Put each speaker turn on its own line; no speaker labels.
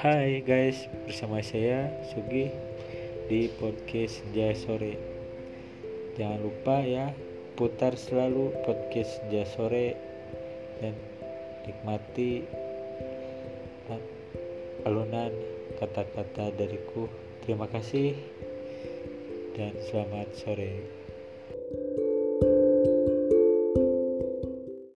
Hai guys, bersama saya Sugi di podcast Senja Sore. Jangan lupa ya, putar selalu podcast Senja Sore dan nikmati alunan kata-kata dariku. Terima kasih dan selamat sore.